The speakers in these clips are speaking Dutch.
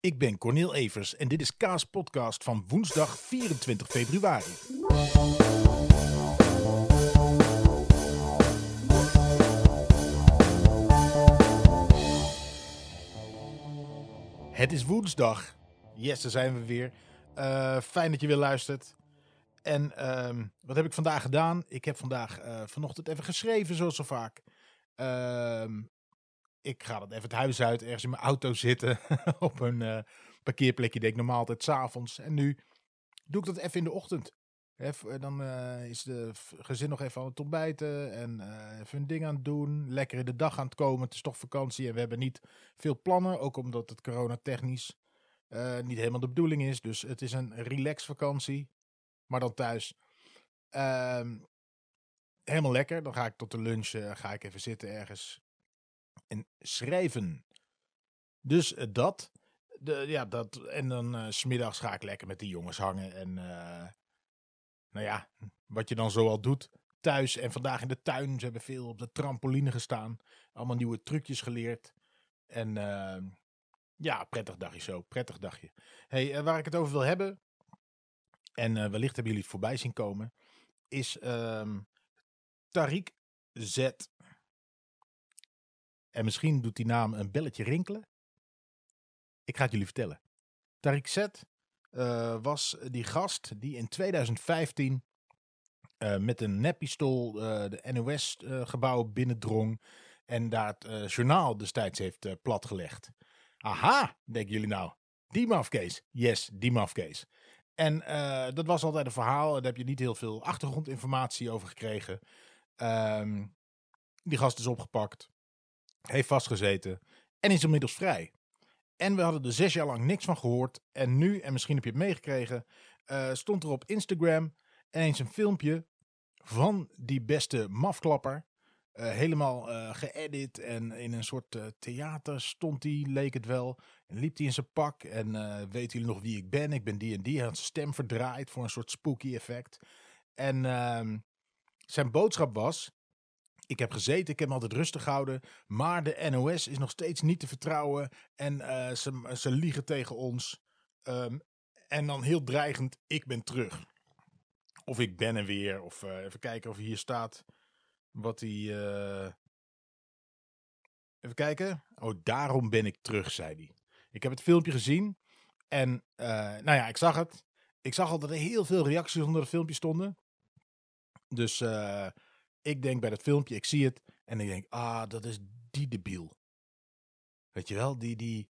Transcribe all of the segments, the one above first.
Ik ben Cornel Evers en dit is Kaas Podcast van woensdag 24 februari. Het is woensdag. Yes, daar zijn we weer. Uh, fijn dat je weer luistert. En uh, wat heb ik vandaag gedaan? Ik heb vandaag uh, vanochtend even geschreven, zoals zo vaak. Ik ga dat even het huis uit, ergens in mijn auto zitten. op een uh, parkeerplekje, deed ik normaal altijd s'avonds. En nu doe ik dat even in de ochtend. Even, dan is de gezin nog even aan het ontbijten en even een ding aan het doen. Lekker in de dag aan het komen. Het is toch vakantie en we hebben niet veel plannen. Ook omdat het coronatechnisch uh, niet helemaal de bedoeling is. Dus het is een relax vakantie. Maar dan thuis. Uh, helemaal lekker. Dan ga ik tot de lunch ga ik even zitten ergens. En schrijven. Dus uh, dat. De, ja, dat. En dan uh, smiddags ga ik lekker met die jongens hangen. En nou ja, wat je dan zoal doet. Thuis en vandaag in de tuin. Ze hebben veel op de trampoline gestaan. Allemaal nieuwe trucjes geleerd. En ehm, ja, prettig dagje zo. Prettig dagje. Hey, waar ik het over wil hebben. En wellicht hebben jullie het voorbij zien komen. Is um, Tariq Z. En misschien doet die naam een belletje rinkelen. Ik ga het jullie vertellen. Tariq Z uh, was die gast die in 2015 met een neppistool de NOS-gebouw binnendrong. En daar het journaal destijds heeft platgelegd. Aha, denken jullie nou. Die mafkees. Yes, die mafkees. En dat was altijd een verhaal. Daar heb je niet heel veel achtergrondinformatie over gekregen. Um, die gast is opgepakt. Heeft vastgezeten. En is inmiddels vrij. En we hadden er zes jaar lang niks van gehoord. En nu, en misschien heb je het meegekregen, uh, stond er op Instagram ineens een filmpje van die beste mafklapper. Uh, helemaal uh, geëdit en in een soort theater stond hij, leek het wel. En liep hij in zijn pak en weten jullie nog wie ik ben? Ik ben die en die. Had zijn stem verdraaid voor een soort spooky effect. En ehm, zijn boodschap was, ik heb gezeten, ik heb me altijd rustig gehouden, maar de NOS is nog steeds niet te vertrouwen en ze, ze liegen tegen ons. Um, en dan heel dreigend, ik ben terug. Of ik ben er weer, of even kijken of hier staat wat hij. Uh... Even kijken. Oh, daarom ben ik terug, zei hij. Ik heb het filmpje gezien. En nou ja, ik zag het. Ik zag al dat er heel veel reacties onder het filmpje stonden. Dus ik denk bij dat filmpje, ik zie het. En ik denk, ah, dat is die debiel. Weet je wel, die, die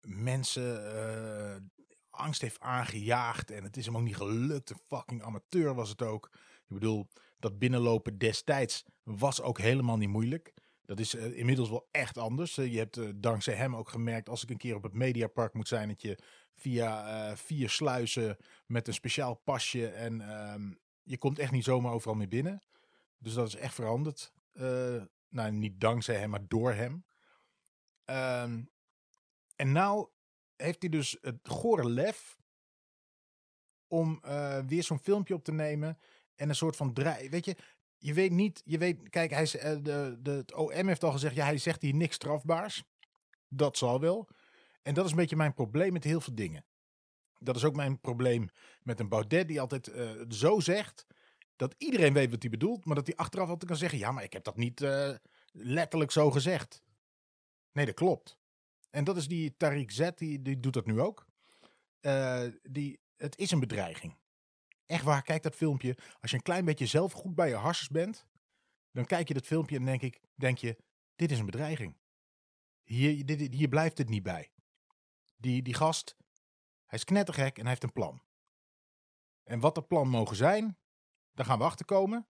mensen angst heeft aangejaagd. En het is hem ook niet gelukt. Een fucking amateur was het ook. Ik bedoel, dat binnenlopen destijds was ook helemaal niet moeilijk. Dat is uh, inmiddels wel echt anders. Uh, je hebt dankzij hem ook gemerkt, als ik een keer op het Mediapark moet zijn, dat je via vier sluizen met een speciaal pasje en um, je komt echt niet zomaar overal mee binnen. Dus dat is echt veranderd. nou, niet dankzij hem, maar door hem. Um, en nou heeft hij dus het gore lef om weer zo'n filmpje op te nemen en een soort van draai. Weet je, je weet niet, je weet, kijk, hij, uh, de, de, het OM heeft al gezegd, ja, hij zegt hier niks strafbaars. Dat zal wel. En dat is een beetje mijn probleem met heel veel dingen. Dat is ook mijn probleem met een Baudet die altijd zo zegt dat iedereen weet wat hij bedoelt, maar dat hij achteraf altijd kan zeggen, ja, maar ik heb dat niet uh, letterlijk zo gezegd. Nee, dat klopt. En dat is die Tariq Z, die, die doet dat nu ook. die, het is een bedreiging. Echt waar, kijk dat filmpje. Als je een klein beetje zelf goed bij je harsers bent, dan kijk je dat filmpje en denk, ik, denk je, dit is een bedreiging. Hier, dit, hier blijft het niet bij. Die, die gast, hij is knettergek en hij heeft een plan. En wat dat plan mogen zijn, daar gaan we achter komen.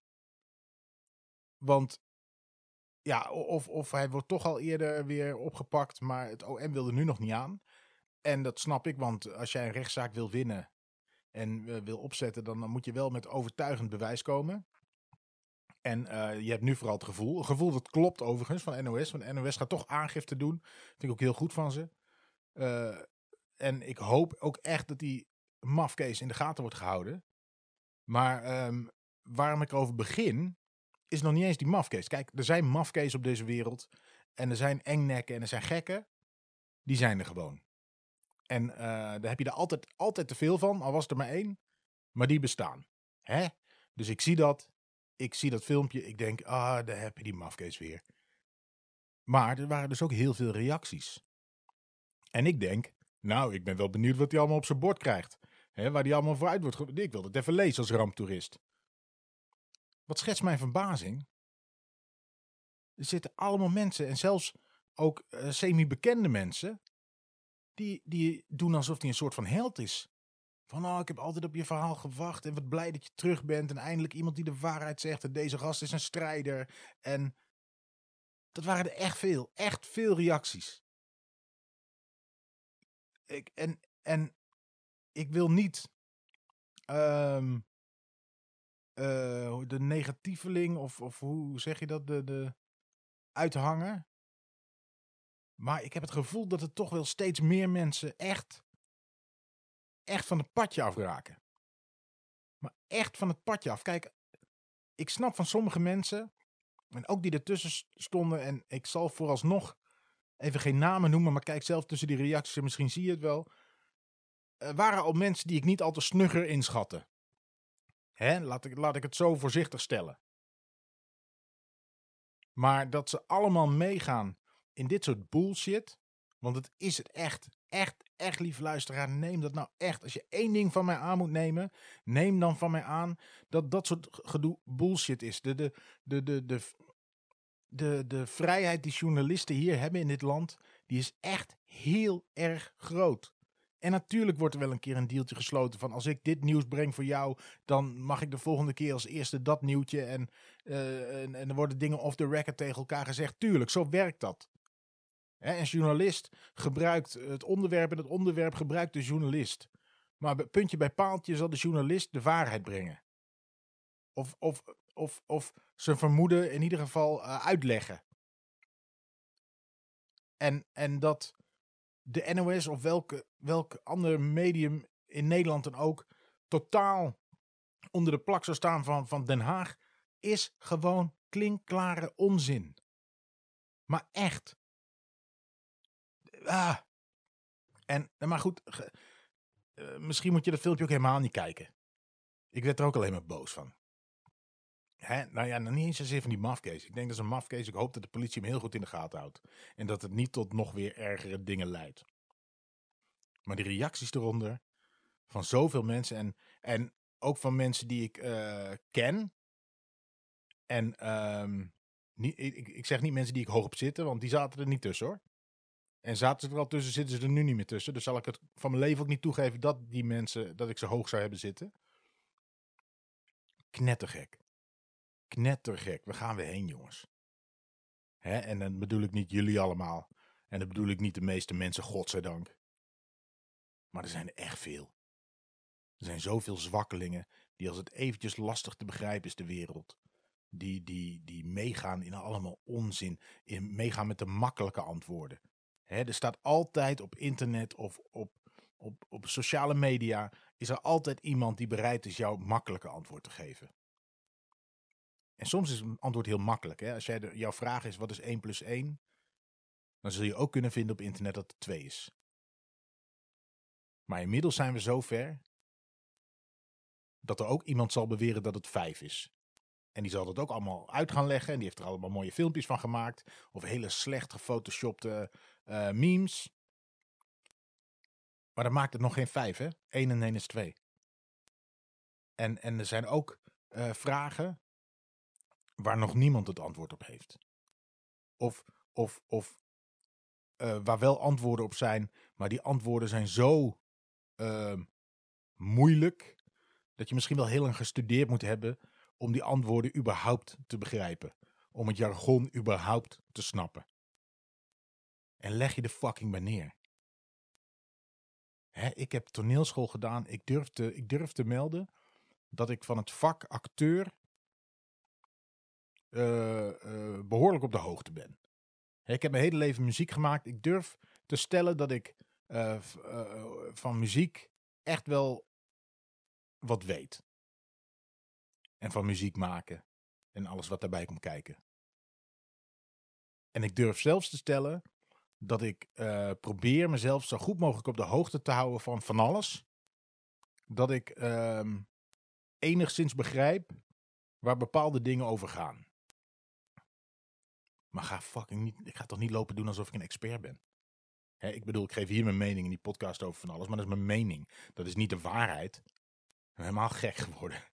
Want ja, of, of hij wordt toch al eerder weer opgepakt, maar het OM wilde nu nog niet aan. En dat snap ik, want als jij een rechtszaak wil winnen, en uh, wil opzetten, dan, dan, moet je wel met overtuigend bewijs komen. En uh, je hebt nu vooral het gevoel, een gevoel dat klopt overigens van NOS, want NOS gaat toch aangifte doen. Vind ik ook heel goed van ze. Uh, en ik hoop ook echt dat die mafcase in de gaten wordt gehouden. Maar um, waarom ik erover begin, is nog niet eens die mafcase. Kijk, er zijn mafcase op deze wereld. En er zijn engnekken en er zijn gekken. Die zijn er gewoon. En uh, daar heb je er altijd, altijd te veel van, al was er maar één. Maar die bestaan. Hè? Dus ik zie dat. Ik zie dat filmpje. Ik denk, ah, daar heb je die mafkees weer. Maar er waren dus ook heel veel reacties. En ik denk, nou, ik ben wel benieuwd wat hij allemaal op zijn bord krijgt. Hè, waar hij allemaal vooruit wordt. Ik wil het even lezen als ramptoerist. Wat schetst mijn verbazing? Er zitten allemaal mensen, en zelfs ook uh, semi-bekende mensen, die, die doen alsof hij een soort van held is. Van, oh, ik heb altijd op je verhaal gewacht en wat blij dat je terug bent. En eindelijk iemand die de waarheid zegt. En deze gast is een strijder. En dat waren er echt veel. Echt veel reacties. Ik, en, en ik wil niet um, uh, de negatieveling of, of hoe zeg je dat, de, de uithangen. Maar ik heb het gevoel dat er toch wel steeds meer mensen echt, echt van het padje afraken. Maar echt van het padje af. Kijk, ik snap van sommige mensen, en ook die ertussen stonden, en ik zal vooralsnog even geen namen noemen, maar kijk zelf tussen die reacties en misschien zie je het wel. Er waren al mensen die ik niet al te snugger inschatte. Hè, laat, ik, laat ik het zo voorzichtig stellen. Maar dat ze allemaal meegaan in dit soort bullshit. Want het is het echt. Echt, echt, lief luisteraar. Neem dat nou echt. Als je één ding van mij aan moet nemen. Neem dan van mij aan dat dat soort gedoe bullshit is. De, de, de, de, de, de, de vrijheid die journalisten hier hebben in dit land. Die is echt heel erg groot. En natuurlijk wordt er wel een keer een deeltje gesloten van als ik dit nieuws breng voor jou, dan mag ik de volgende keer als eerste dat nieuwtje. En, uh, en, er worden dingen off the record tegen elkaar gezegd. Tuurlijk, zo werkt dat. Hè, een journalist gebruikt het onderwerp en het onderwerp gebruikt de journalist. Maar puntje bij paaltje zal de journalist de waarheid brengen. Of, of, of, of zijn vermoeden in ieder geval uh, uitleggen. En, en dat de NOS of welke, welk ander medium in Nederland dan ook totaal onder de plak zou staan van, van Den Haag, is gewoon klinkklare onzin. Maar echt. Ah. En, maar goed, uh, misschien moet je dat filmpje ook helemaal niet kijken. Ik werd er ook alleen maar boos van. Nou ja, nog niet eens zozeer van die mafcase. Ik denk dat is een mafcase. Ik hoop dat de politie hem heel goed in de gaten houdt. En dat het niet tot nog weer ergere dingen leidt. Maar die reacties eronder van zoveel mensen en, en ook van mensen die ik uh, ken. En um, niet, ik, ik zeg niet mensen die ik hoog op zitten, want die zaten er niet tussen hoor. En zaten ze er al tussen, zitten ze er nu niet meer tussen. Dus zal ik het van mijn leven ook niet toegeven dat die mensen, dat ik ze hoog zou hebben zitten. Knettergek. Knettergek. We gaan weer heen, jongens. Hè? En dan bedoel ik niet jullie allemaal. En dan bedoel ik niet de meeste mensen, godzijdank. Maar er zijn echt veel. Er zijn zoveel zwakkelingen die als het eventjes lastig te begrijpen is de wereld. Die, die, die meegaan in allemaal onzin. In, meegaan met de makkelijke antwoorden. Hè, er staat altijd op internet of op, op, op sociale media. Is er altijd iemand die bereid is jou makkelijke antwoord te geven. En soms is een antwoord heel makkelijk. Hè? Als jij jouw vraag is wat is 1 plus 1, dan zul je ook kunnen vinden op internet dat het 2 is. Maar inmiddels zijn we zover dat er ook iemand zal beweren dat het 5 is. En die zal dat ook allemaal uit gaan leggen. En die heeft er allemaal mooie filmpjes van gemaakt. Of hele slecht gefotoshopte uh, memes. Maar dat maakt het nog geen 5, hè? 1 en 1 is 2. En, en er zijn ook uh, vragen waar nog niemand het antwoord op heeft. Of, of, of uh, waar wel antwoorden op zijn, maar die antwoorden zijn zo uh, moeilijk dat je misschien wel heel lang gestudeerd moet hebben om die antwoorden überhaupt te begrijpen. Om het jargon überhaupt te snappen. En leg je de fucking bij neer. Hè, ik heb toneelschool gedaan. Ik durf, te, ik durf te melden dat ik van het vak acteur behoorlijk op de hoogte ben. Ik heb mijn hele leven muziek gemaakt. Ik durf te stellen dat ik uh, van muziek echt wel wat weet. En van muziek maken en alles wat daarbij komt kijken. En ik durf zelfs te stellen dat ik eh, probeer mezelf zo goed mogelijk op de hoogte te houden van van alles. Dat ik ehm, enigszins begrijp waar bepaalde dingen over gaan. Maar ga fucking niet, ik ga toch niet lopen doen alsof ik een expert ben. Hè, ik bedoel, ik geef hier mijn mening in die podcast over van alles, maar dat is mijn mening. Dat is niet de waarheid. Ik ben helemaal gek geworden.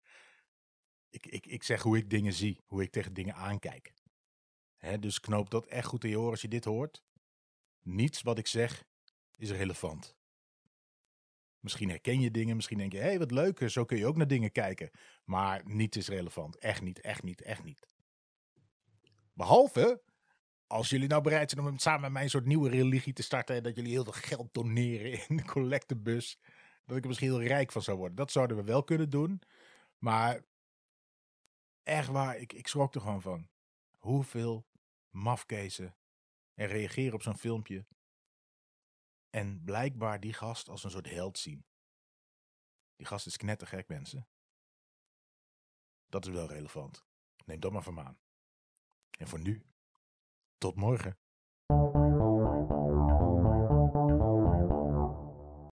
Ik, ik, ik zeg hoe ik dingen zie, hoe ik tegen dingen aankijk. Hè, dus knoop dat echt goed in je oren als je dit hoort. Niets wat ik zeg is relevant. Misschien herken je dingen, misschien denk je, hé, hey, wat leuk, zo kun je ook naar dingen kijken. Maar niets is relevant. Echt niet, echt niet, echt niet. Behalve als jullie nou bereid zijn om samen met mij een soort nieuwe religie te starten. En dat jullie heel veel geld doneren in de collectebus. Dat ik er misschien heel rijk van zou worden. Dat zouden we wel kunnen doen. Maar echt waar, ik, ik schrok er gewoon van. Hoeveel mafkezen er reageren op zo'n filmpje. En blijkbaar die gast als een soort held zien. Die gast is knettergek, mensen. Dat is wel relevant. Neem dat maar van aan. En voor nu, tot morgen.